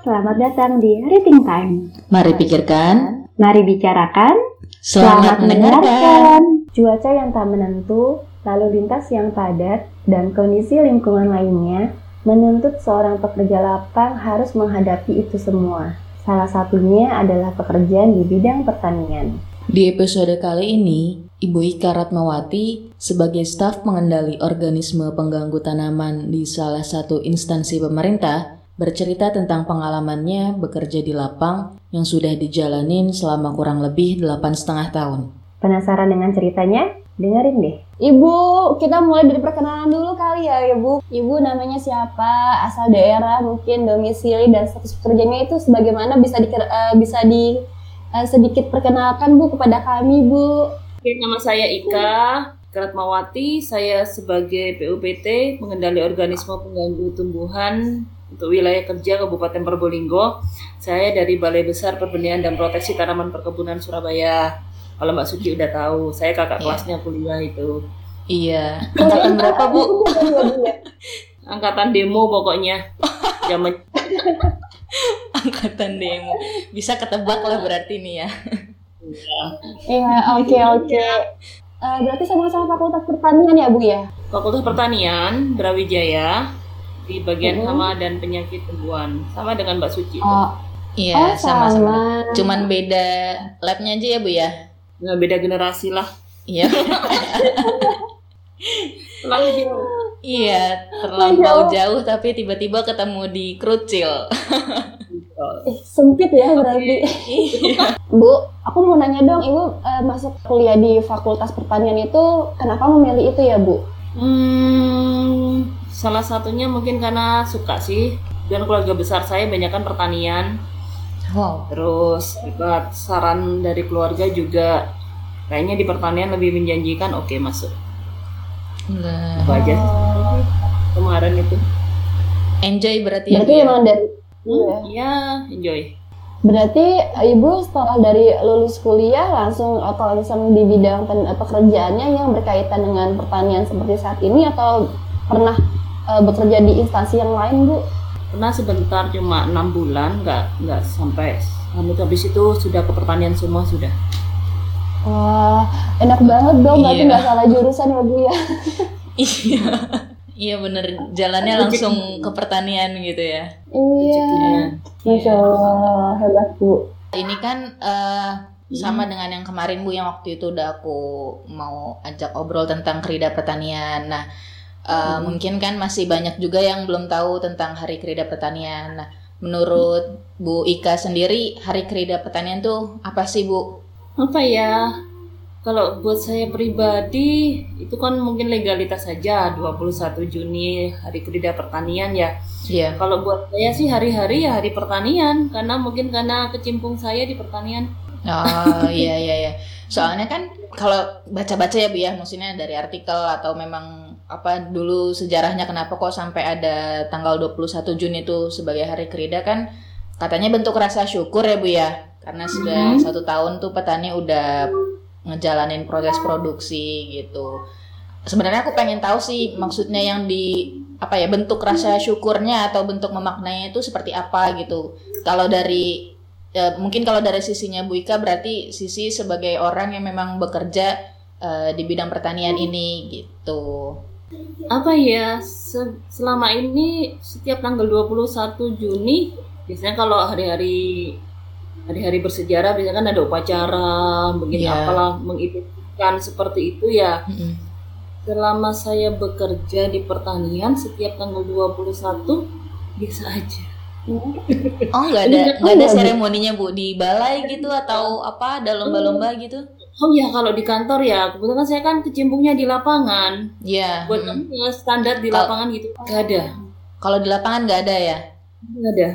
selamat datang di Reading Time. Mari pikirkan, Mari bicarakan, selamat, mendengarkan. Cuaca yang tak menentu, lalu lintas yang padat, dan kondisi lingkungan lainnya menuntut seorang pekerja lapang harus menghadapi itu semua. Salah satunya adalah pekerjaan di bidang pertanian. Di episode kali ini, Ibu Ika Ratmawati sebagai staf pengendali organisme pengganggu tanaman di salah satu instansi pemerintah bercerita tentang pengalamannya bekerja di lapang yang sudah dijalanin selama kurang lebih delapan setengah tahun. Penasaran dengan ceritanya? Dengerin deh. Ibu, kita mulai dari perkenalan dulu kali ya, Ibu. Ibu namanya siapa, asal daerah, mungkin domisili dan status pekerjaannya itu sebagaimana bisa di, eh, bisa di eh, sedikit perkenalkan Bu kepada kami, Bu. Oke, nama saya Ika Keratmawati. Saya sebagai PUPT, pengendali organisme pengganggu tumbuhan untuk wilayah kerja Kabupaten Probolinggo. Saya dari Balai Besar Perbenihan dan Proteksi Tanaman Perkebunan Surabaya. Kalau Mbak Suci udah tahu, saya kakak Iya. kelasnya kuliah itu. Iya, angkatan berapa Bu? Angkatan demo pokoknya. Zaman Angkatan demo. Bisa ketebak lah berarti nih ya. Iya, oke, oke. Eh, berarti sama-sama fakultas pertanian ya, Bu ya? Fakultas Pertanian Brawijaya di bagian Mhm. hama dan penyakit tumbuhan. Sama dengan Mbak Suci. Oh, Iya, oh, sama-sama. sama. Cuman beda labnya aja ya Bu ya. Nggak beda generasi lah. Iya, jauh. iya terlampau jauh tapi tiba-tiba ketemu di Krucil. Eh, sempit ya berarti. Iya. Bu, aku mau nanya dong, Ibu eh, masuk kuliah di Fakultas Pertanian itu kenapa memilih itu ya, Bu? Hmm, salah satunya mungkin karena suka sih. Dan keluarga besar saya banyak kan pertanian. Wow. Terus dapat saran dari keluarga juga kayaknya di pertanian lebih menjanjikan. Oke masuk. Nah, Apa aja sih kemarin itu. enjoy berarti ya. Berarti ya? memang dari Iya. Hmm, ya enjoy. Berarti Ibu setelah dari lulus kuliah langsung atau langsung di bidang pen- pekerjaannya yang berkaitan dengan pertanian seperti saat ini atau pernah eh, bekerja di instansi yang lain, Bu? Pernah sebentar cuma enam bulan, nggak nggak sampai. Habis habis itu sudah ke pertanian semua sudah. Wah, enak banget dong, berarti Iya. nggak salah jurusan ya, Bu ya? Iya. Iya bener, jalannya langsung ke pertanian gitu ya. Iya. Masya Allah, hebat, Bu. Ini kan eh, sama dengan yang kemarin Bu yang waktu itu udah aku mau ajak obrol tentang kerida pertanian. Nah, eh, mungkin kan masih banyak juga yang belum tahu tentang Hari Kerida Pertanian. Nah, menurut Bu Ika sendiri Hari Kerida Pertanian tuh apa sih Bu? apa ya kalau buat saya pribadi itu kan mungkin legalitas saja 21 Juni hari kerja pertanian ya Iya. kalau buat saya sih hari-hari ya hari pertanian karena mungkin karena kecimpung saya di pertanian Oh iya iya iya. Soalnya kan kalau baca-baca ya Bu ya, maksudnya dari artikel atau memang apa dulu sejarahnya kenapa kok sampai ada tanggal 21 Juni itu sebagai hari kerida kan katanya bentuk rasa syukur ya Bu ya. Karena sudah Mhm. satu tahun tuh petani udah ngejalanin proses produksi gitu. Sebenarnya aku pengen tahu sih maksudnya yang di apa ya bentuk rasa syukurnya atau bentuk memaknainya itu seperti apa gitu. Kalau dari ya, mungkin kalau dari sisinya Bu Ika berarti sisi sebagai orang yang memang bekerja eh, di bidang pertanian ini gitu. Apa ya se- selama ini setiap tanggal 21 Juni biasanya kalau hari-hari hari-hari bersejarah biasanya kan ada upacara mungkin Iya. apalah mengidentikan seperti itu ya Mm-mm. Selama saya bekerja di pertanian setiap tanggal 21 biasa aja. Oh nggak ada nggak ada seremoninya Bu di balai gitu atau apa ada lomba-lomba gitu? Oh ya kalau di kantor ya kebetulan saya kan kecimpungnya di lapangan. Iya. Buat mm-mm. kami ya, standar di Kalau- lapangan gitu. Gak ada. Kalau di lapangan nggak ada ya? Gak ada.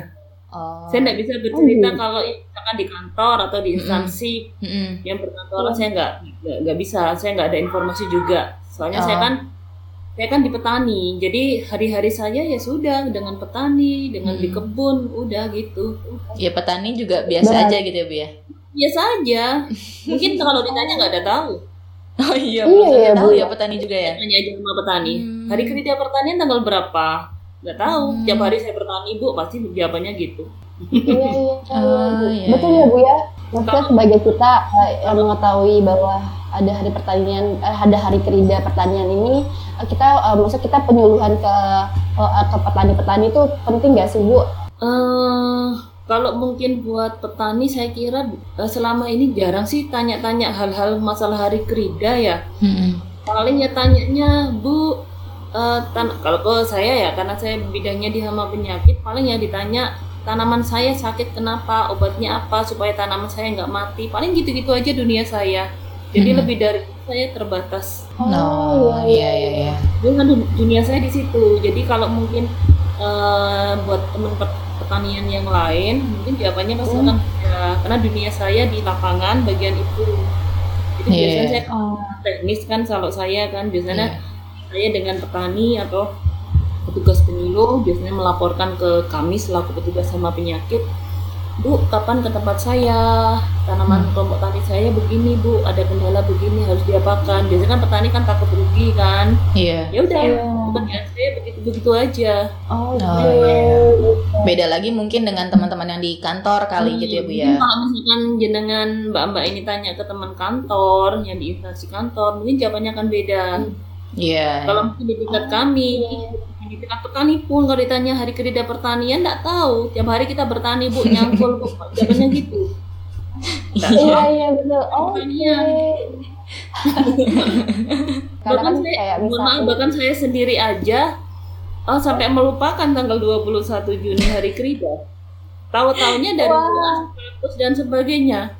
Oh. Saya nggak bisa bercerita Oh, kalau misalkan di kantor atau di instansi Mm-mm. yang berkantoran saya nggak nggak- nggak bisa. Saya nggak ada informasi juga. Soalnya saya Oh. kan saya kan di petani. Jadi hari-hari saya ya sudah dengan petani, dengan di Hmm. kebun, udah gitu. Ya petani juga biasa aja gitu ya Bu ya. Biasa aja. Mungkin kalau ditanya nggak ada tahu. Oh iya, Iya, belum iya, tahu ya petani juga ya. Tanya aja sama petani. Hmm. Hari kerja pertanian tanggal berapa? Nggak tahu. Hmm. Tiap hari saya bertani bu, pasti jawabannya gitu. iya iya Oh, iya, betul iya. ya bu ya maksudnya sebagai kita eh, yang mengetahui bahwa ada hari pertanian eh, ada hari kerida pertanian ini eh, kita eh, maksud kita penyuluhan ke eh, ke petani-petani itu penting nggak sih bu eh kalau mungkin buat petani saya kira eh, selama ini jarang sih tanya-tanya hal-hal masalah hari kerida ya. Mm-mm. Paling ya tanyanya Bu eh, tan- kalau ke saya ya karena saya bidangnya di hama penyakit paling ya ditanya tanaman saya sakit kenapa obatnya apa supaya tanaman saya nggak mati paling gitu-gitu aja dunia saya. Jadi Mhm. lebih dari saya terbatas. Oh, iya iya iya. Dengan dun- dunia saya di situ. Jadi kalau mungkin eh, buat teman pertanian yang lain, mungkin jawabannya pasti Hmm. akan beda. Karena dunia saya di lapangan bagian itu. Jadi Iya. biasanya saya oh teknis kan kalau saya kan biasanya Iya. saya dengan petani atau petugas penyuluh biasanya melaporkan ke kami selaku petugas sama penyakit. Bu, kapan ke tempat saya? Tanaman Hmm. kelompok tani saya begini, Bu. Ada kendala begini harus diapakan. Biasanya kan petani kan takut rugi kan Iya. ya udah Iya. pekerjaan saya begitu begitu aja oh, Oh, gitu. Beda lagi mungkin dengan teman-teman yang di kantor kali gitu ya Bu ya. Kalau misalkan jenengan mbak-mbak ini tanya ke teman kantor yang di instansi kantor mungkin jawabannya akan beda Iya. kalau mungkin di tingkat kami di tingkat petani pun kalau ditanya hari kerja pertanian nggak tahu tiap hari kita bertani bu nyangkul bu jawabannya gitu iya iya betul oke bahkan kan saya, mohon maaf, bahkan saya sendiri aja oh, sampai melupakan tanggal 21 Juni hari kerja. Tahu-taunya dari Wah. status dan sebagainya.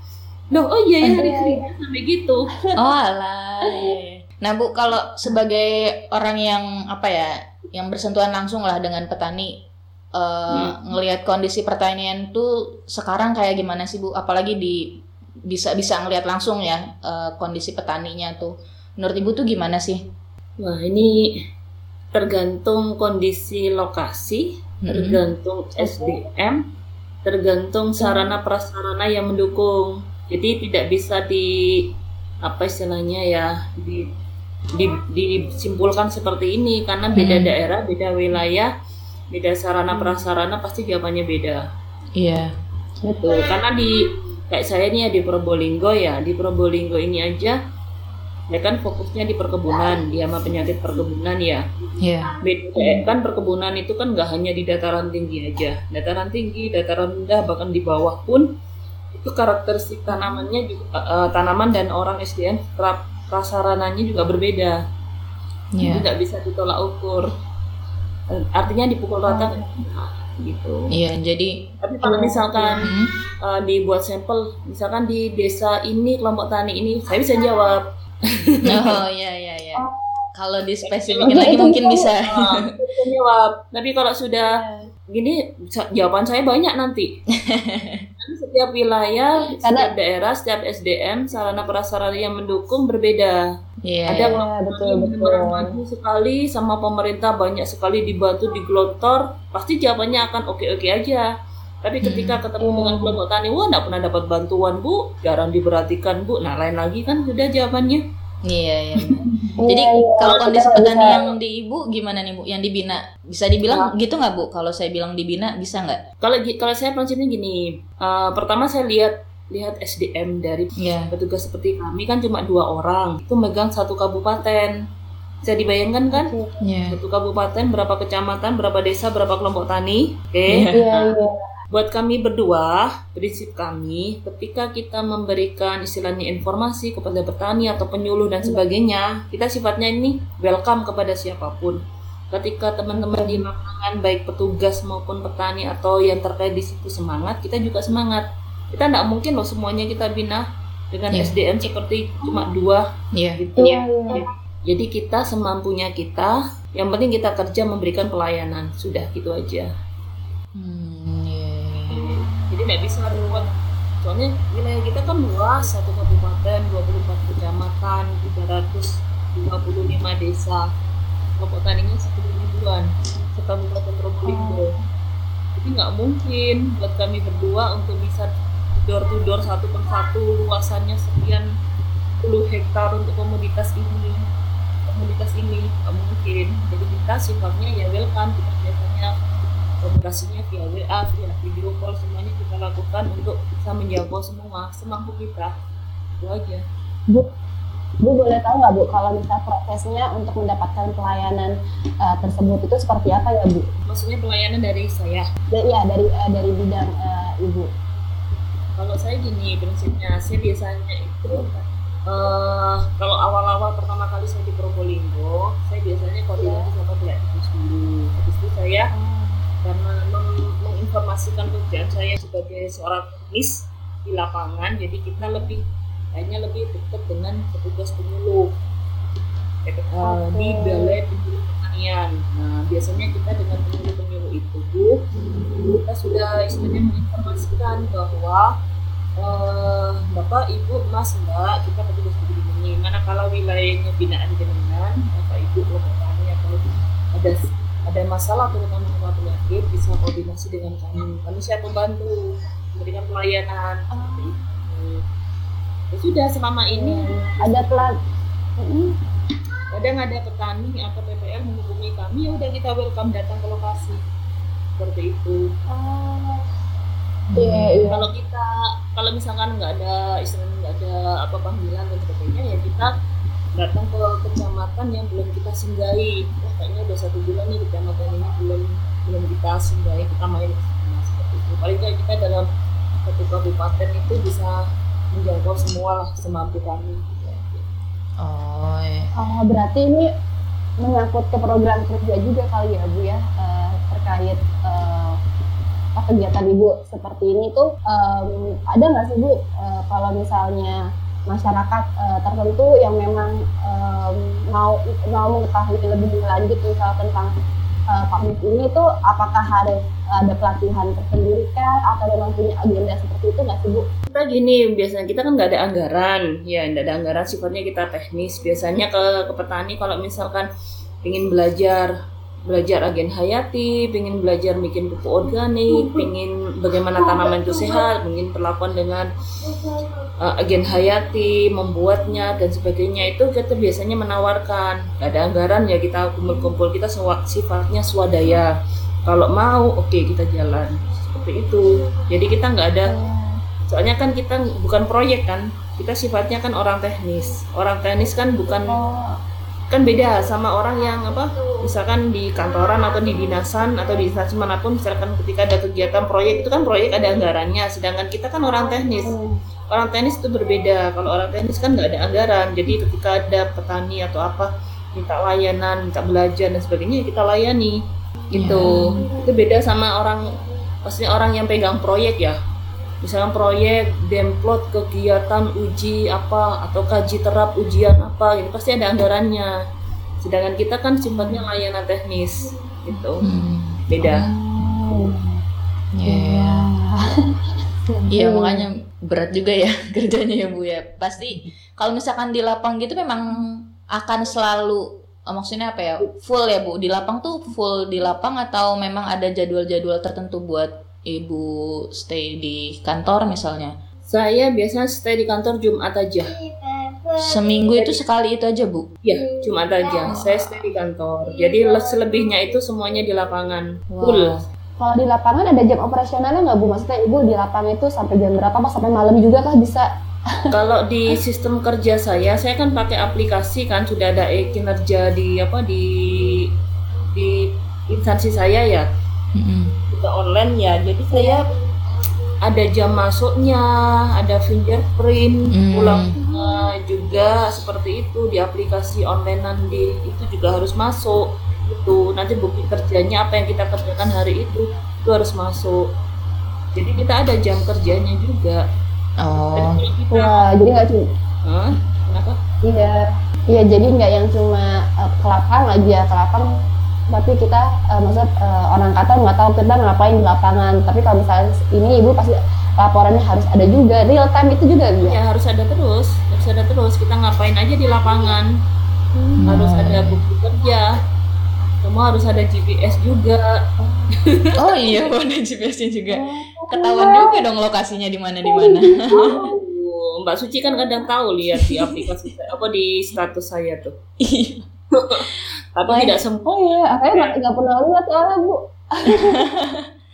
Loh, oh iya ya hari Iya, kerja sampai gitu. Oh alah. Nah Bu, kalau sebagai orang yang apa ya, yang bersentuhan langsung lah dengan petani, eh, ngelihat kondisi pertanian tuh sekarang kayak gimana sih Bu? Apalagi di bisa bisa ngelihat langsung ya eh, kondisi petaninya tuh. Menurut Ibu tuh gimana sih? Wah, ini tergantung kondisi lokasi, Mm-mm. tergantung SDM, tergantung sarana prasarana yang mendukung. Jadi tidak bisa di apa istilahnya ya di, di- disimpulkan seperti ini karena beda Hmm. daerah, beda wilayah, beda sarana prasarana pasti jawabannya beda. Iya. Betul. Karena di kayak saya nih ya di Probolinggo ya, di Probolinggo ini aja ya kan fokusnya di perkebunan, di sama penyakit perkebunan ya. Iya. Beda eh, kan perkebunan itu kan nggak hanya di dataran tinggi aja, dataran tinggi, dataran rendah bahkan di bawah pun itu karakteristik tanamannya juga eh, tanaman dan orang SDM pra- prasarananya juga berbeda. Iya. Jadi nggak bisa ditolak ukur. Artinya dipukul rata bisa, gitu. Iya, jadi Tapi kalau misalkan Hmm. eh, dibuat sampel, misalkan di desa ini kelompok tani ini, saya bisa jawab. Oh iya iya iya. Kalau dispesifikin Oke, lagi mungkin bisa. bisa. Jawab. Tapi kalau sudah gini, sa- jawaban saya banyak nanti. Karena setiap wilayah, setiap daerah, setiap SDM, sarana prasarana yang mendukung berbeda. Iya. Ada iya. kelompok betul, yang betul. sekali sama pemerintah banyak sekali dibantu digelontor, pasti jawabannya akan oke-oke aja. Tapi ketika ketemu Iya. dengan kelompok tani, wah nggak pernah dapat bantuan bu, jarang diperhatikan bu. Nah lain lagi kan sudah jawabannya. Iya, iya. Jadi Iya, iya. kalau kondisi Kita petani bisa- yang di ibu gimana nih bu? Yang dibina bisa dibilang gitu nggak bu? Kalau saya bilang dibina bisa nggak? Kalau kalau saya prinsipnya gini, eh, pertama saya lihat lihat SDM dari Iya. petugas seperti kami kan cuma dua orang, itu megang satu kabupaten. Bisa dibayangkan kan? Iya. Satu kabupaten berapa kecamatan, berapa desa, berapa kelompok tani? Oke. Iya. Iya, iya. Buat kami berdua, prinsip kami, ketika kita memberikan istilahnya informasi kepada petani atau penyuluh dan sebagainya, kita sifatnya ini welcome kepada siapa pun. Ketika teman-teman di lapangan, baik petugas maupun petani atau yang terkait di situ semangat, kita juga semangat. Kita tidak mungkin loh semuanya kita bina dengan Iya. SDM seperti cuma dua Iya. gitu. Iya, iya. Jadi kita semampunya kita, yang penting kita kerja memberikan pelayanan. Sudah gitu aja. Hmm, iya, nggak bisa ruwet. Soalnya wilayah kita kan luas satu kabupaten 24 kecamatan 325 desa. Kelompok taninya 10 ribuan sekabupaten Probolinggo. Jadi nggak mungkin buat kami berdua untuk bisa door to door satu per satu luasannya sekian puluh hektar untuk komoditas ini. Komoditas ini nggak mungkin. Jadi kita sifatnya ya welcome kita biasanya komunikasinya via WA, via video call semuanya kita lakukan untuk bisa menjangkau semua semampu kita itu aja. Bu, Bu boleh tahu nggak Bu kalau misalnya prosesnya untuk mendapatkan pelayanan uh, tersebut itu seperti apa ya Bu? Maksudnya pelayanan dari saya? Iya dari uh, dari bidang uh, Ibu. Kalau saya gini prinsipnya, saya biasanya itu uh, kalau awal-awal pertama kali saya di Probolinggo, saya biasanya koordinasi sama pihak dulu. Habis itu saya karena meng menginformasikan pekerjaan saya sebagai seorang teknis di lapangan, jadi kita lebih hanya lebih dekat dengan petugas penyuluh uh, di balai penyuluh pertanian. Nah biasanya kita dengan penyuluh-penyuluh itu kita sudah istilahnya menginformasikan bahwa uh, bapak ibu mas mbak kita petugas begini mana kalau wilayahnya binaan jenengan bapak ibu kalau petani atau ada ada masalah terutama masalah penyakit bisa koordinasi dengan kami kami siap membantu memberikan pelayanan oh. ya sudah selama ini ada pelan kadang ada petani atau PPL menghubungi kami ya udah kita welcome datang ke lokasi seperti itu oh. Yeah, yeah. Kalau kita kalau misalkan nggak ada istilahnya nggak ada apa panggilan dan sebagainya ya kita datang ke kecamatan yang belum kita singgahi. Wah kayaknya udah satu bulan nih kecamatan ini belum belum kita singgahi kita main nah, seperti itu. Paling nggak kita dalam satu kabupaten itu bisa menjangkau semua lah semampu kami. Oh, iya. oh berarti ini menyangkut ke program kerja juga kali ya bu ya uh, terkait uh, kegiatan ibu seperti ini tuh um, ada nggak sih bu uh, kalau misalnya masyarakat uh, tertentu yang memang um, mau mau mengetahui lebih lanjut misal tentang uh, pamit ini tuh apakah harus ada pelatihan tersendiri kan atau memang punya agenda seperti itu nggak sih bu? Kita gini biasanya kita kan nggak ada anggaran ya nggak ada anggaran sifatnya kita teknis biasanya ke ke petani kalau misalkan ingin belajar belajar agen hayati, pengen belajar bikin pupuk organik, pengen bagaimana tanaman itu sehat, pengen perlakuan dengan uh, agen hayati, membuatnya dan sebagainya itu kita biasanya menawarkan. Gak ada anggaran ya kita kumpul-kumpul kita sifatnya swadaya. Kalau mau oke okay, kita jalan seperti itu. Jadi kita nggak ada soalnya kan kita bukan proyek kan kita sifatnya kan orang teknis orang teknis kan bukan kan beda sama orang yang apa misalkan di kantoran atau di dinasan atau di instansi mana pun misalkan ketika ada kegiatan proyek itu kan proyek ada anggarannya sedangkan kita kan orang teknis. Orang teknis itu berbeda kalau orang teknis kan nggak ada anggaran jadi ketika ada petani atau apa minta layanan minta belajar dan sebagainya ya kita layani gitu. Yeah. itu beda sama orang maksudnya orang yang pegang proyek ya. Misalnya proyek demplot kegiatan uji apa atau kaji terap ujian apa gitu pasti ada anggarannya sedangkan kita kan sifatnya layanan teknis gitu hmm. beda oh. yeah. Iya makanya berat juga ya kerjanya ya bu ya pasti kalau misalkan di lapang gitu memang akan selalu oh, maksudnya apa ya full ya bu di lapang tuh full di lapang atau memang ada jadwal-jadwal tertentu buat ibu stay di kantor misalnya? Saya biasanya stay di kantor Jumat aja. Seminggu itu sekali itu aja bu? Ya Jumat aja. Saya stay di kantor. Jadi selebihnya itu semuanya di lapangan. Wow. Full. Kalau di lapangan ada jam operasionalnya nggak bu? Maksudnya ibu di lapangan itu sampai jam berapa? Pas sampai malam juga kah bisa? Kalau di sistem kerja saya, saya kan pakai aplikasi kan sudah ada e kinerja di apa di di instansi saya ya. Mm -hmm juga online ya jadi saya ada jam masuknya ada fingerprint hmm. Juga seperti itu di aplikasi onlinean di itu juga harus masuk itu nanti bukti kerjanya apa yang kita kerjakan hari itu itu harus masuk. Jadi kita ada jam kerjanya juga. Oh. Kita, Wah, jadi nggak cuma huh? kenapa? Iya. Iya jadi nggak yang cuma uh, kelapang aja kelapang. Tapi kita uh, maksud uh, orang kata nggak tahu kita ngapain di lapangan. Tapi kalau misalnya ini ibu pasti laporannya harus ada juga real time itu juga gitu ya harus ada terus harus ada terus kita ngapain aja di lapangan. Hmm. harus ada bukti kerja. Semua harus ada GPS juga. Oh. Iya ada GPS-nya juga. Ketahuan juga dong lokasinya di mana di mana. Mbak Suci kan kadang tahu lihat di aplikasi apa di status saya tuh. Iya. tapi oh, tidak semua. oh iya akhirnya nggak pernah lihat soalnya bu.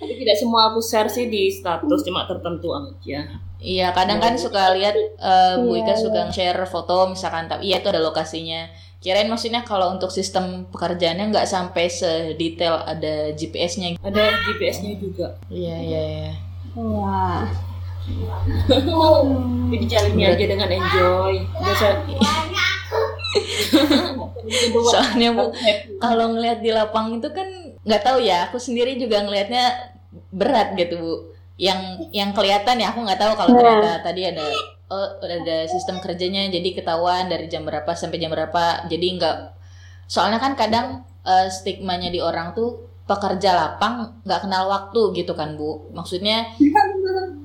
Tapi tidak semua aku share sih di status, cuma tertentu aja. Iya, kadang kan suka lihat eh, Bu Iya, Ika suka share foto misalkan tapi iya itu ada lokasinya. Kirain maksudnya kalau untuk sistem pekerjaannya nggak sampai sedetail ada GPS-nya. Ada GPS-nya juga. Iya, iya, iya. Wah. Jadi jalani aja dengan enjoy. Soalnya Bu, kalau ngelihat di lapang itu kan nggak tahu ya, aku sendiri juga ngelihatnya berat gitu Bu. Yang yang kelihatan ya aku nggak tahu kalau ternyata tadi ada oh, ada sistem kerjanya jadi ketahuan dari jam berapa sampai jam berapa. Jadi nggak soalnya kan kadang eh, stigmanya di orang tuh pekerja lapang nggak kenal waktu gitu kan Bu. Maksudnya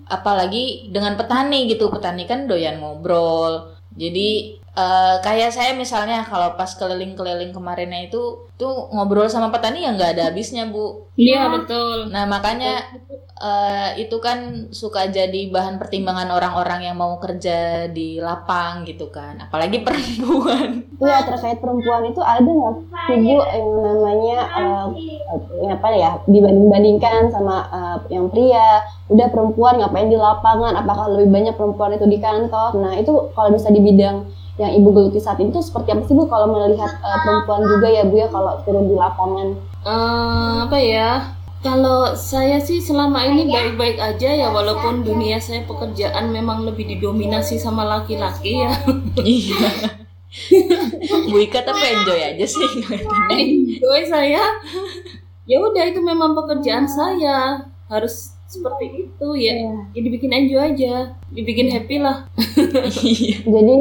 apalagi dengan petani gitu petani kan doyan ngobrol jadi eh, kayak saya misalnya kalau pas keliling-keliling kemarinnya itu tuh ngobrol sama petani ya nggak ada habisnya bu. Iya betul. nah makanya eh, itu kan suka jadi bahan pertimbangan orang-orang yang mau kerja di lapang gitu kan. Apalagi perempuan. Iya terkait perempuan itu ada nggak sih Bu yang namanya eh, yang apa ya dibanding-bandingkan sama eh, yang pria? Udah perempuan ngapain di lapangan? Apakah lebih banyak perempuan itu di kantor? Nah itu kalau bisa di bidang yang ibu geluti saat ini tuh seperti apa sih Bu kalau melihat eh, perempuan juga ya Bu ya kalau turun di lapangan Eh, apa ya? Kalau saya sih selama ini baik-baik aja ya walaupun dunia saya pekerjaan memang lebih didominasi sama laki-laki ya. iya Bu Ika tapi enjoy aja sih. Enjoy saya. Ya udah itu memang pekerjaan saya. Harus seperti itu ya. Ya dibikin enjoy aja. Dibikin happy lah. iya jadi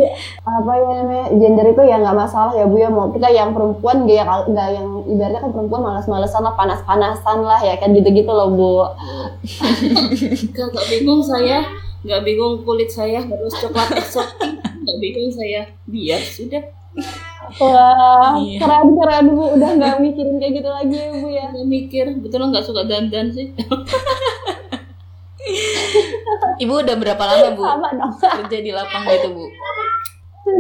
apa ya namanya gender itu ya nggak masalah ya Bu ya mau kita yang perempuan nggak yang nggak yang ibaratnya kan perempuan malas-malasan lah panas-panasan lah ya kan gitu-gitu loh Bu Gak, gak bingung saya. Gak bingung kulit saya harus coklat eksotik. Gak bingung saya. Biar sudah. Wah, Iya. keren keren bu, udah nggak mikirin kayak gitu lagi ya bu ya. Gak mikir. Betul nggak suka dandan sih. Ibu udah berapa lama Bu Sama dong. kerja di lapang gitu Bu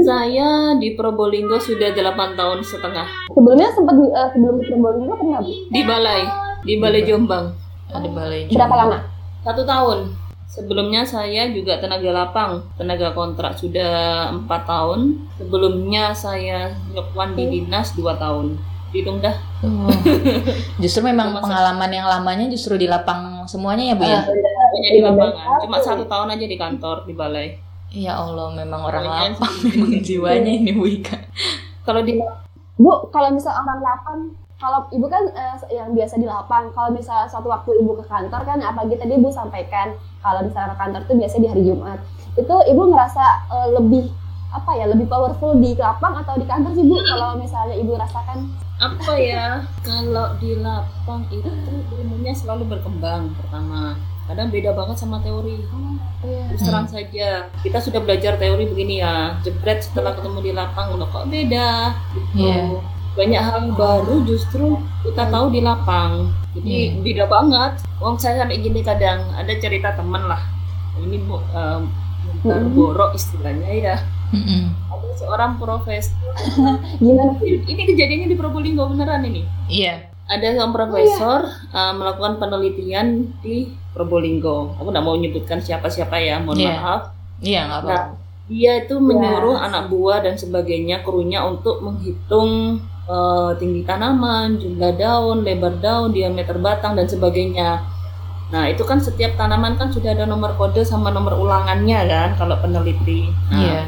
Saya di Probolinggo sudah 8 tahun setengah. Sebelumnya sempat di- eh, sebelum di Probolinggo pernah bu? Di balai. Di balai Jombang. ada balai Berapa lama? Satu tahun. Sebelumnya saya juga tenaga lapang, tenaga kontrak sudah empat tahun. Sebelumnya saya nyekuan di dinas dua tahun. Hitung dah. Oh. Justru memang Sama- pengalaman yang lamanya justru di lapang semuanya ya Bu ya? Hanya di lapangan. Cuma satu tahun aja di kantor di balai. Ya Allah memang orang Kalian lapang memang jiwanya ini Bu Ika. Kalau di Bu, kalau misal orang lapang, kalau ibu kan eh, yang biasa di lapang, kalau misal suatu waktu ibu ke kantor kan, apalagi tadi ibu sampaikan kalau misalnya ke kantor itu biasanya di hari Jumat, itu ibu ngerasa eh, lebih apa ya, lebih powerful di lapang atau di kantor sih bu? Kalau misalnya ibu rasakan, apa ya? Kalau di lapang itu ilmunya selalu berkembang pertama. Kadang beda banget sama teori. Terus terang saja, kita sudah belajar teori begini ya. Jebret setelah ketemu di lapang, loh kok beda? Gitu. Iya. Banyak hal baru justru kita tahu di lapang. Jadi Iya. beda banget. Wong saya sampai gini kadang ada cerita teman lah. Ini bu, um, borok istilahnya ya. Mm-mm. Ada seorang profesor. gimana? Ini kejadiannya di Probolinggo beneran ini. Iya. Ada seorang profesor uh, melakukan penelitian di Probolinggo. Aku nggak mau menyebutkan siapa-siapa ya, mohon Iya. maaf. Iya nggak apa-apa. Nah, dia itu menyuruh anak buah dan sebagainya krunya untuk menghitung eh, tinggi tanaman, jumlah daun, lebar daun, diameter batang dan sebagainya. Nah, itu kan setiap tanaman kan sudah ada nomor kode sama nomor ulangannya kan kalau peneliti. Nah, Iya.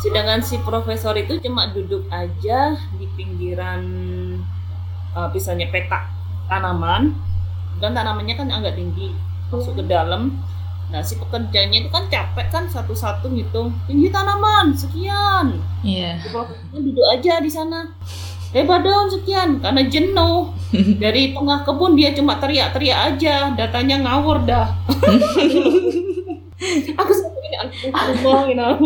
Sedangkan si profesor itu cuma duduk aja di pinggiran eh, misalnya petak tanaman dan tanamannya kan agak tinggi masuk ke dalam. Nah si pekerjanya itu kan capek kan satu-satu ngitung tinggi tanaman sekian. Iya. Profesornya duduk aja di sana. Lebar daun sekian karena jenuh. Dari tengah kebun dia cuma teriak-teriak aja. Datanya ngawur dah. aku sampai aku you know.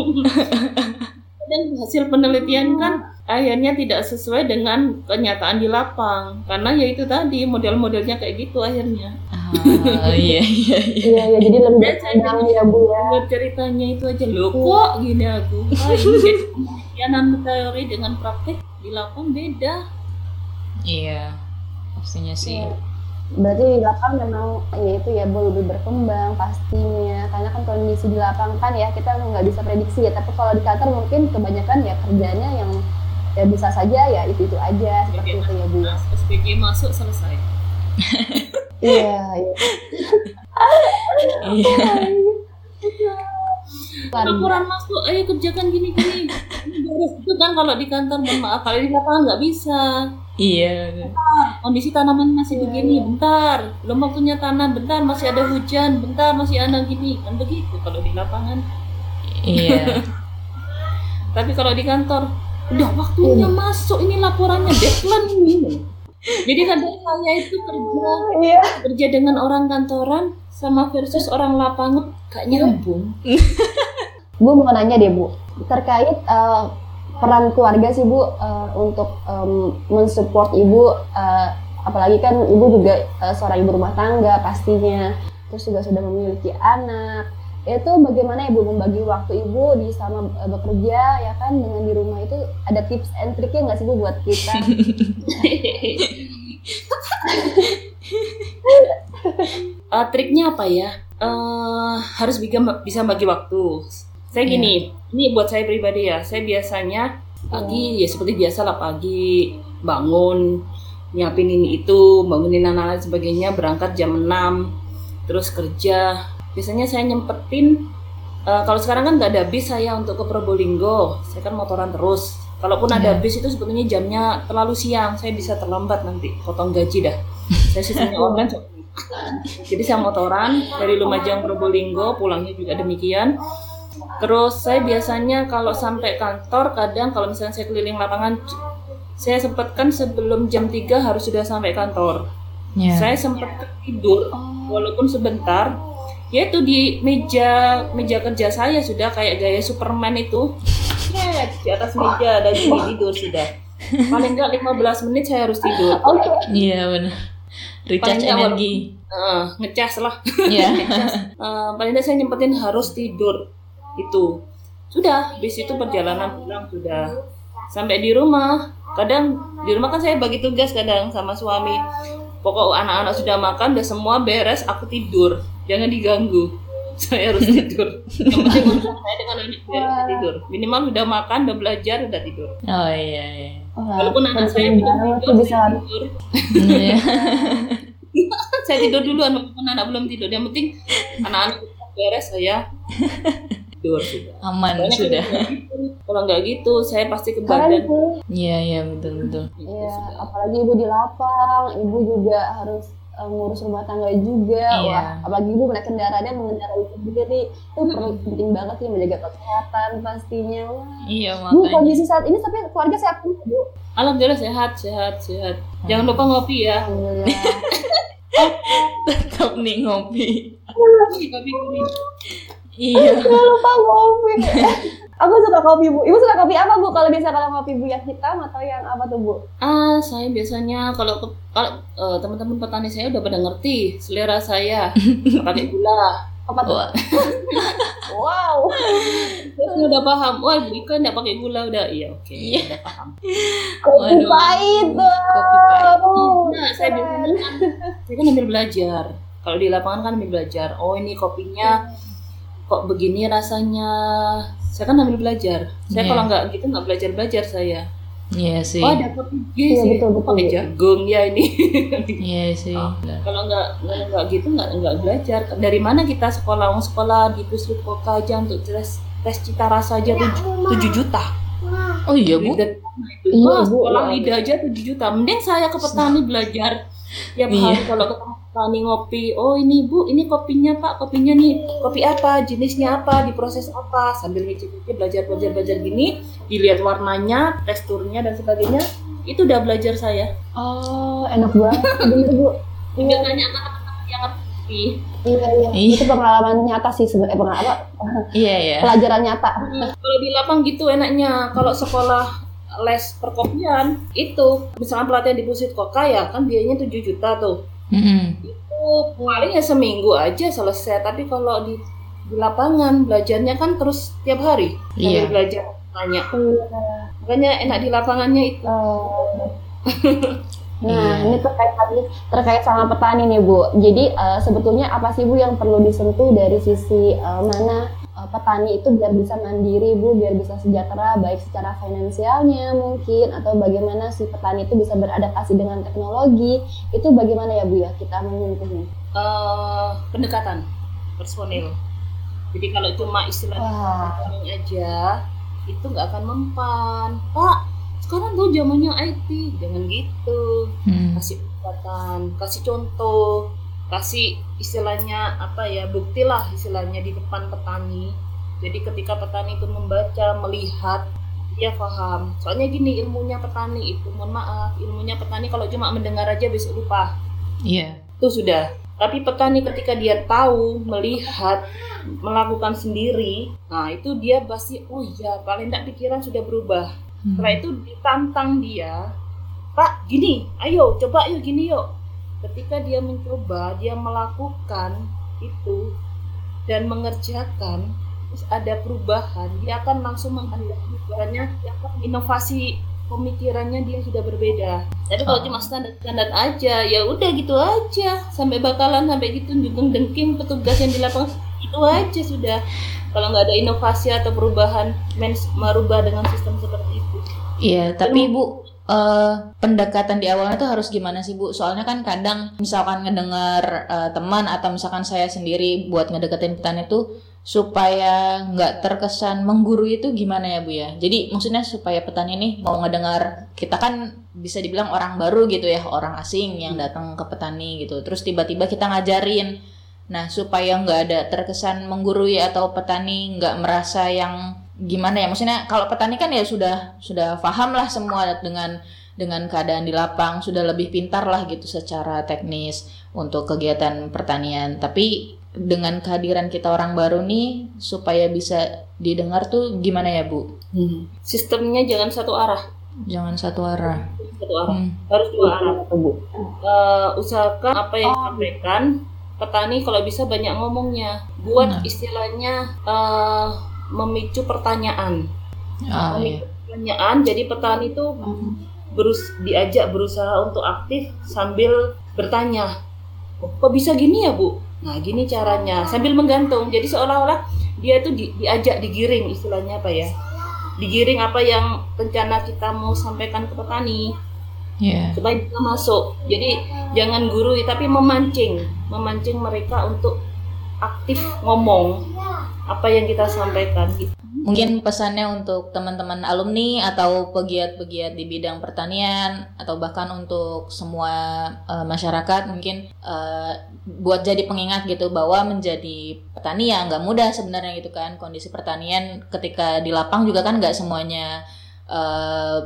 dan hasil penelitian kan akhirnya tidak sesuai dengan kenyataan di lapang. Karena ya itu tadi model-modelnya kayak gitu akhirnya. Ah, iya iya iya. Iya, ya, jadi lebih berkembang ya bu ya. Ceritanya itu aja. Loh kok gini aku? Ah, ini teori dengan praktek di lapang beda Iya. Pastinya sih. Berarti di lapangan memang ya itu ya lebih berkembang pastinya. Karena kan kondisi di lapangan kan ya kita nggak bisa prediksi ya. Tapi kalau di kantor mungkin kebanyakan ya kerjanya yang ya bisa saja ya itu itu aja seperti itu ya Bu. SPG masuk selesai. Iya, iya. Iya. Laporan masuk, ayo kerjakan gini-gini. Ini beres. Itu kan kalau di kantor, mohon maaf, kalau di lapangan nggak bisa. Iya. Kondisi tanaman masih begini, bentar. Belum waktunya tanam, bentar. Masih ada hujan, bentar. Masih ada gini. Kan begitu kalau di lapangan. Iya. Tapi kalau di kantor, udah waktunya masuk ini laporannya deadline ini. Jadi kadang saya itu kerja Iya. kerja dengan orang kantoran sama versus orang lapangan gak nyambung. Bu mau nanya deh Bu, terkait eh, peran keluarga sih Bu eh, untuk em, mensupport Ibu, eh, apalagi kan Ibu juga eh, seorang ibu rumah tangga pastinya, terus juga sudah memiliki anak. Itu bagaimana Ibu membagi waktu Ibu di sama bekerja ya kan dengan di rumah itu ada tips and triknya nggak sih Bu buat kita? Eh, triknya apa ya? Eh, harus bisa bisa bagi waktu. Saya gini, ini buat saya pribadi ya. Saya biasanya pagi ya seperti biasa lah pagi bangun nyiapin ini itu, bangunin anak-anak dan sebagainya, berangkat jam 6, terus kerja. Biasanya saya nyempetin eh, kalau sekarang kan nggak ada bis saya untuk ke Probolinggo, saya kan motoran terus. Kalaupun ada Iya. bis itu sebetulnya jamnya terlalu siang, saya bisa terlambat nanti, potong gaji dah. Saya sistemnya online, jadi saya motoran dari Lumajang Probolinggo, pulangnya juga demikian. Terus saya biasanya kalau sampai kantor, kadang kalau misalnya saya keliling lapangan, saya sempatkan sebelum jam 3 harus sudah sampai kantor. Iya. Saya sempat tidur, walaupun sebentar, yaitu di meja meja kerja saya sudah kayak gaya Superman itu, Set, di atas meja ada gini tidur sudah. Paling enggak 15 menit saya harus tidur. Oke. Iya benar. Recharge Paling energi. Eh, ngecas lah. Iya. Eh, paling tidak saya nyempetin harus tidur itu. Sudah bis itu perjalanan pulang sudah. Sampai di rumah. Kadang di rumah kan saya bagi tugas kadang sama suami. Pokok anak-anak sudah makan udah semua beres aku tidur. Jangan diganggu. Saya harus tidur. Yang penting saya dengan anak saya tidur. Minimal udah makan udah belajar udah tidur. Oh iya iya. Walaupun anak saya belum tidur bisa. saya tidur. Iya. saya tidur duluan walaupun anak belum tidur. Yang penting anak-anak beres saya tidur sudah Aman Soalnya sudah. kalau nggak gitu, Kalau nggak gitu, saya pasti ke badan. Iya iya betul betul. Gitu Iya, apalagi ibu di lapang, ibu juga harus eh, ngurus rumah tangga juga. Iya. Wah, apalagi ibu naik kendaraan dan mengendarai sendiri, itu perlu penting banget sih menjaga kesehatan pastinya. Wah. Iya Bu, makanya. kondisi saat ini tapi keluarga sehat Bu? Alhamdulillah sehat, sehat, sehat. Jangan lupa ngopi ya. Alhamdulillah. Tetap nih ngopi. Kuning. Iya. Jangan lupa kopi. Aku suka kopi, Bu. Ibu suka kopi apa, Bu? Kalau biasa kalau kopi Bu yang hitam atau yang apa tuh, Bu? Ah, saya biasanya kalau kalau eh, teman-teman petani saya udah pada ngerti selera saya pakai gula. Apa tuh? Wow. Saya udah paham. Wah, Ibu Ika nggak pakai gula udah. Iya, oke. Iya. Udah paham. Kopi Waduh. pahit. Kopi pahit. Nah, saya biasanya kan, saya kan ambil belajar. Kalau di lapangan kan ambil belajar. Oh, ini kopinya kok begini rasanya. Saya kan ambil belajar. Saya Iya. kalau nggak gitu nggak belajar belajar saya. Iya sih. Oh, ada kopi Iya, sih. betul, betul, Pakai Bu. jagung ya ini. Iya sih. kalau nggak nggak nggak gitu nggak nggak belajar. Dari mana kita sekolah? Mau sekolah di Puslit Koka aja untuk tes tes cita rasa aja tujuh tujuh juta. Oh iya bu. Lidah- Iya, Bu. sekolah Iya. lidah aja 7 juta. Mending saya ke petani belajar tiap Iya. hari kalau ke petani ngopi. Oh ini bu, ini kopinya pak, kopinya nih kopi apa, jenisnya apa, diproses apa, sambil ngicip-ngicip belajar belajar belajar gini, dilihat warnanya, teksturnya dan sebagainya. Itu udah belajar saya. Oh, enak banget. Bener, Bu. Tinggal tanya ke teman-teman yang ngerti. Iya, iya. Iya. Itu pengalaman nyata sih sebenarnya. Eh, pengalaman apa? Iya ya. Pelajaran nyata. Kalau di lapang gitu enaknya. Kalau sekolah les perkopian itu misalnya pelatihan di Pusit Koka ya kan biayanya 7 juta tuh. Mm-mm. itu paling ya seminggu aja selesai tapi kalau di di lapangan belajarnya kan terus tiap hari sambil Iya. belajar tanya Iya. makanya enak di lapangannya itu. Nah, Iya. ini terkait tadi terkait sama petani nih Bu. Jadi eh, sebetulnya apa sih Bu yang perlu disentuh dari sisi eh, mana petani itu biar bisa mandiri Bu, biar bisa sejahtera baik secara finansialnya mungkin atau bagaimana si petani itu bisa beradaptasi dengan teknologi. Itu bagaimana ya Bu ya kita menyentuhnya? Eh, pendekatan personil. Jadi kalau cuma istilah aja itu nggak akan mempan. Pak, sekarang tuh zamannya IT, jangan gitu. Hmm. Kasih pendekatan, kasih contoh, kasih istilahnya apa ya bukti lah istilahnya di depan petani. Jadi ketika petani itu membaca, melihat, dia paham. Soalnya gini ilmunya petani itu, mohon maaf, ilmunya petani kalau cuma mendengar aja besok lupa Iya. itu sudah. Tapi petani ketika dia tahu, melihat, melakukan sendiri, nah itu dia pasti, oh iya, paling tidak pikiran sudah berubah. Hmm. Setelah itu ditantang dia, Pak, gini, ayo coba yuk gini yuk. Ketika dia mencoba, dia melakukan itu dan mengerjakan, terus ada perubahan, dia akan langsung menghadapi ibaratnya inovasi pemikirannya dia sudah berbeda. Tapi kalau Oh. cuma standar-standar aja, ya udah gitu aja. Sampai bakalan sampai gitu junjung dengking petugas yang di lapangan itu aja sudah. Kalau nggak ada inovasi atau perubahan, merubah dengan sistem seperti itu. Iya, tapi Bu, eh, pendekatan di awalnya tuh harus gimana sih Bu? Soalnya kan kadang misalkan ngedengar eh, teman atau misalkan saya sendiri buat ngedeketin petani tuh supaya nggak terkesan menggurui itu gimana ya Bu ya? Jadi maksudnya supaya petani nih mau ngedengar kita kan bisa dibilang orang baru gitu ya, orang asing yang datang ke petani gitu. Terus tiba-tiba kita ngajarin. Nah, supaya nggak ada terkesan menggurui atau petani nggak merasa yang gimana ya maksudnya kalau petani kan ya sudah sudah paham lah semua dengan dengan keadaan di lapang sudah lebih pintar lah gitu secara teknis untuk kegiatan pertanian tapi dengan kehadiran kita orang baru nih supaya bisa didengar tuh gimana ya Bu Sistemnya jangan satu arah, jangan satu arah satu arah. Hmm. Harus dua arah. Bu? Eh, usahakan apa yang disampaikan petani kalau bisa banyak ngomongnya. Buat Nah. istilahnya eh, memicu pertanyaan. ah, iya. Memicu pertanyaan. Jadi petani itu berus diajak berusaha untuk aktif sambil bertanya, "Oh, kok bisa gini ya bu? Nah gini caranya sambil menggantung. Jadi seolah-olah dia itu di- diajak digiring istilahnya apa ya? Digiring apa yang rencana kita mau sampaikan ke petani Iya. supaya bisa masuk. Jadi jangan gurui tapi memancing, memancing mereka untuk aktif ngomong apa yang kita sampaikan gitu. Mungkin pesannya untuk teman-teman alumni atau pegiat-pegiat di bidang pertanian atau bahkan untuk semua eh, masyarakat mungkin eh, buat jadi pengingat gitu bahwa menjadi petani ya nggak mudah sebenarnya gitu kan kondisi pertanian ketika di lapang juga kan nggak semuanya eh,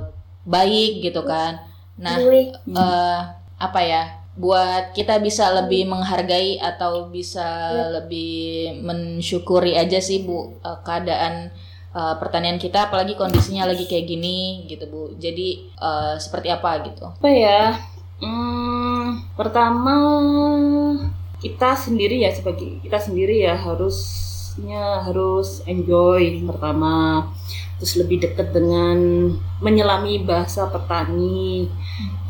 baik gitu kan. Nah eh, apa ya buat kita bisa lebih menghargai atau bisa lebih mensyukuri aja sih bu eh, keadaan eh, pertanian kita apalagi kondisinya lagi kayak gini gitu bu. Jadi eh, seperti apa gitu? Apa ya? Hmm, pertama kita sendiri ya sebagai kita sendiri ya harusnya harus enjoy pertama terus lebih dekat dengan menyelami bahasa petani.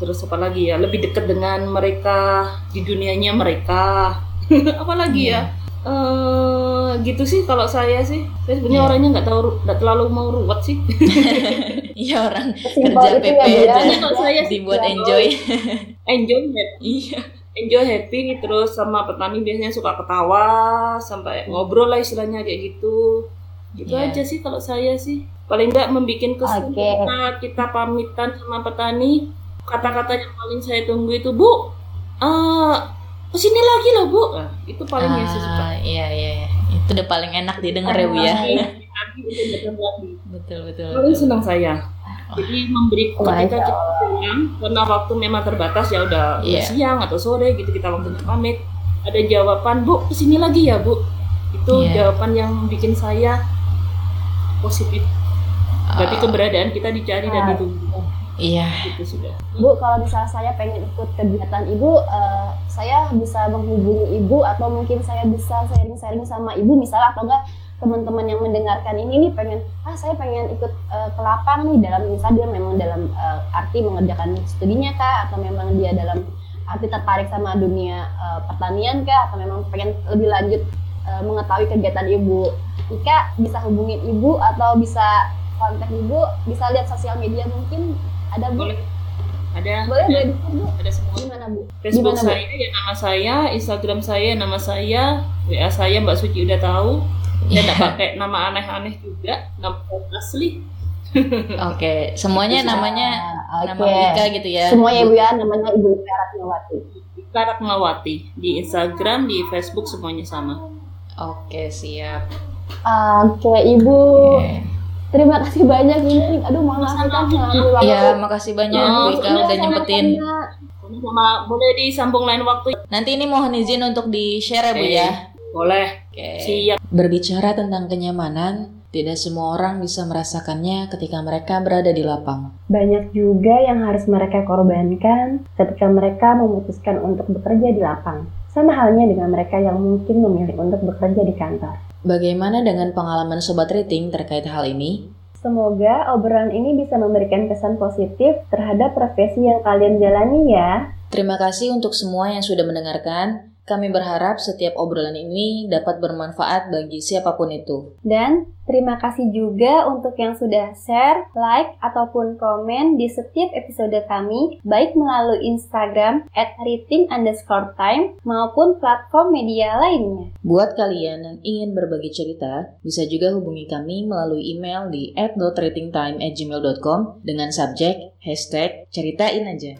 Terus apa lagi ya? Lebih dekat dengan mereka di dunianya mereka. Apalagi ya? Eh gitu sih kalau saya sih. Saya sebenarnya Iya. orangnya nggak tahu nggak terlalu mau ruwet sih. Iya orang kerja itu PP ya, Bu, ya. aja kalau saya sih dibuat enjoy. enjoy ya iya. Enjoy happy terus sama petani biasanya suka ketawa sampai ngobrol lah istilahnya kayak gitu. Gitu Iya. aja sih kalau saya sih paling enggak membuat kesan Oke. kita pamitan sama petani. Kata-kata yang paling saya tunggu itu bu eh ke sini lagi loh bu. Nah, itu paling yang saya suka. Ah, iya iya iya. itu udah paling enak didengar ya bu ya. Betul betul, paling senang saya. Jadi memberi ketika insya kita pulang karena waktu memang terbatas ya udah udah Iya. siang atau sore gitu kita waktunya pamit. Ada jawaban bu ke sini lagi ya bu. Itu Iya. jawaban yang bikin saya positif berarti keberadaan kita dicari dan ditunggu. Iya. Itu sudah. Bu, kalau misalnya saya pengen ikut kegiatan Ibu, eh, saya bisa menghubungi Ibu atau mungkin saya bisa sharing-sharing sama Ibu misalnya atau enggak teman-teman yang mendengarkan ini nih pengen ah saya pengen ikut uh, ke lapang nih dalam misalnya dia memang dalam uh, arti mengerjakan studinya kah atau memang dia dalam arti tertarik sama dunia uh, pertanian kah atau memang pengen lebih lanjut uh, mengetahui kegiatan ibu. Ika bisa hubungin ibu atau bisa kontak ibu bisa lihat sosial media mungkin. Ada bu? Boleh. Ada. Boleh ada, boleh bu? Ada semua. Gimana bu? Facebook Gimana, Bu? saya ya nama saya Instagram saya nama saya WA saya Mbak Suci udah tahu. Saya Iya. nggak pakai nama aneh-aneh juga nama asli. Oke, semuanya namanya Ah, nama Ika gitu ya. semuanya ibu ya namanya ibu Ika Ratnawati. Karak Melawati di Instagram di Facebook semuanya sama. Oke, siap. oke ibu. Oke. Terima kasih banyak ini aduh mohon maaf kan waktu Iya, makasih banyak Oh, Bu Ika Iya, udah nyempetin. sama boleh disambung lain waktu Nanti ini mohon izin untuk di-share ya Bu ya. boleh Oke. siap Berbicara tentang kenyamanan, tidak semua orang bisa merasakannya ketika mereka berada di lapang. Banyak juga yang harus mereka korbankan ketika mereka memutuskan untuk bekerja di lapang. Sama halnya dengan mereka yang mungkin memilih untuk bekerja di kantor. Bagaimana dengan pengalaman Sobat Rating terkait hal ini? Semoga obrolan ini bisa memberikan kesan positif terhadap profesi yang kalian jalani ya. Terima kasih untuk semua yang sudah mendengarkan. Kami berharap setiap obrolan ini dapat bermanfaat bagi siapa pun itu. Dan terima kasih juga untuk yang sudah share, like, ataupun komen di setiap episode kami, baik melalui Instagram at rating underscore time maupun platform media lainnya. Buat kalian yang ingin berbagi cerita, bisa juga hubungi kami melalui email di at.ratingtime@gmail.com dengan subjek hashtag ceritain aja.